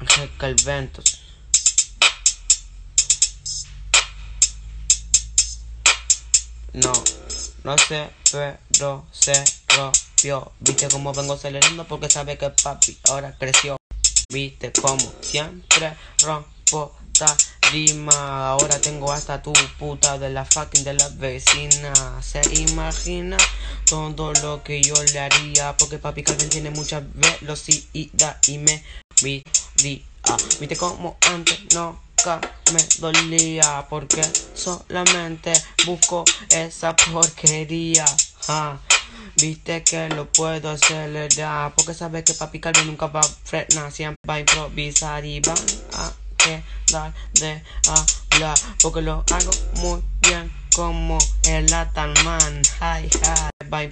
Ángel Calventos. No, no sé, pero se rompió. Viste cómo vengo acelerando porque sabe que papi ahora creció. Viste como siempre rompo rima. Ahora tengo hasta tu puta de la fucking de la vecina. Se imagina todo lo que yo le haría. Porque papi Calvin tiene mucha velocidad y me Viste como antes nunca me dolía. Porque solamente busco esa porquería. Ah, Viste que lo puedo acelerar Porque sabes que papi Calvin nunca va a frenar Siempre va a improvisar y van a quedar de hablar Porque lo hago muy bien como el Atalman Hi, hi,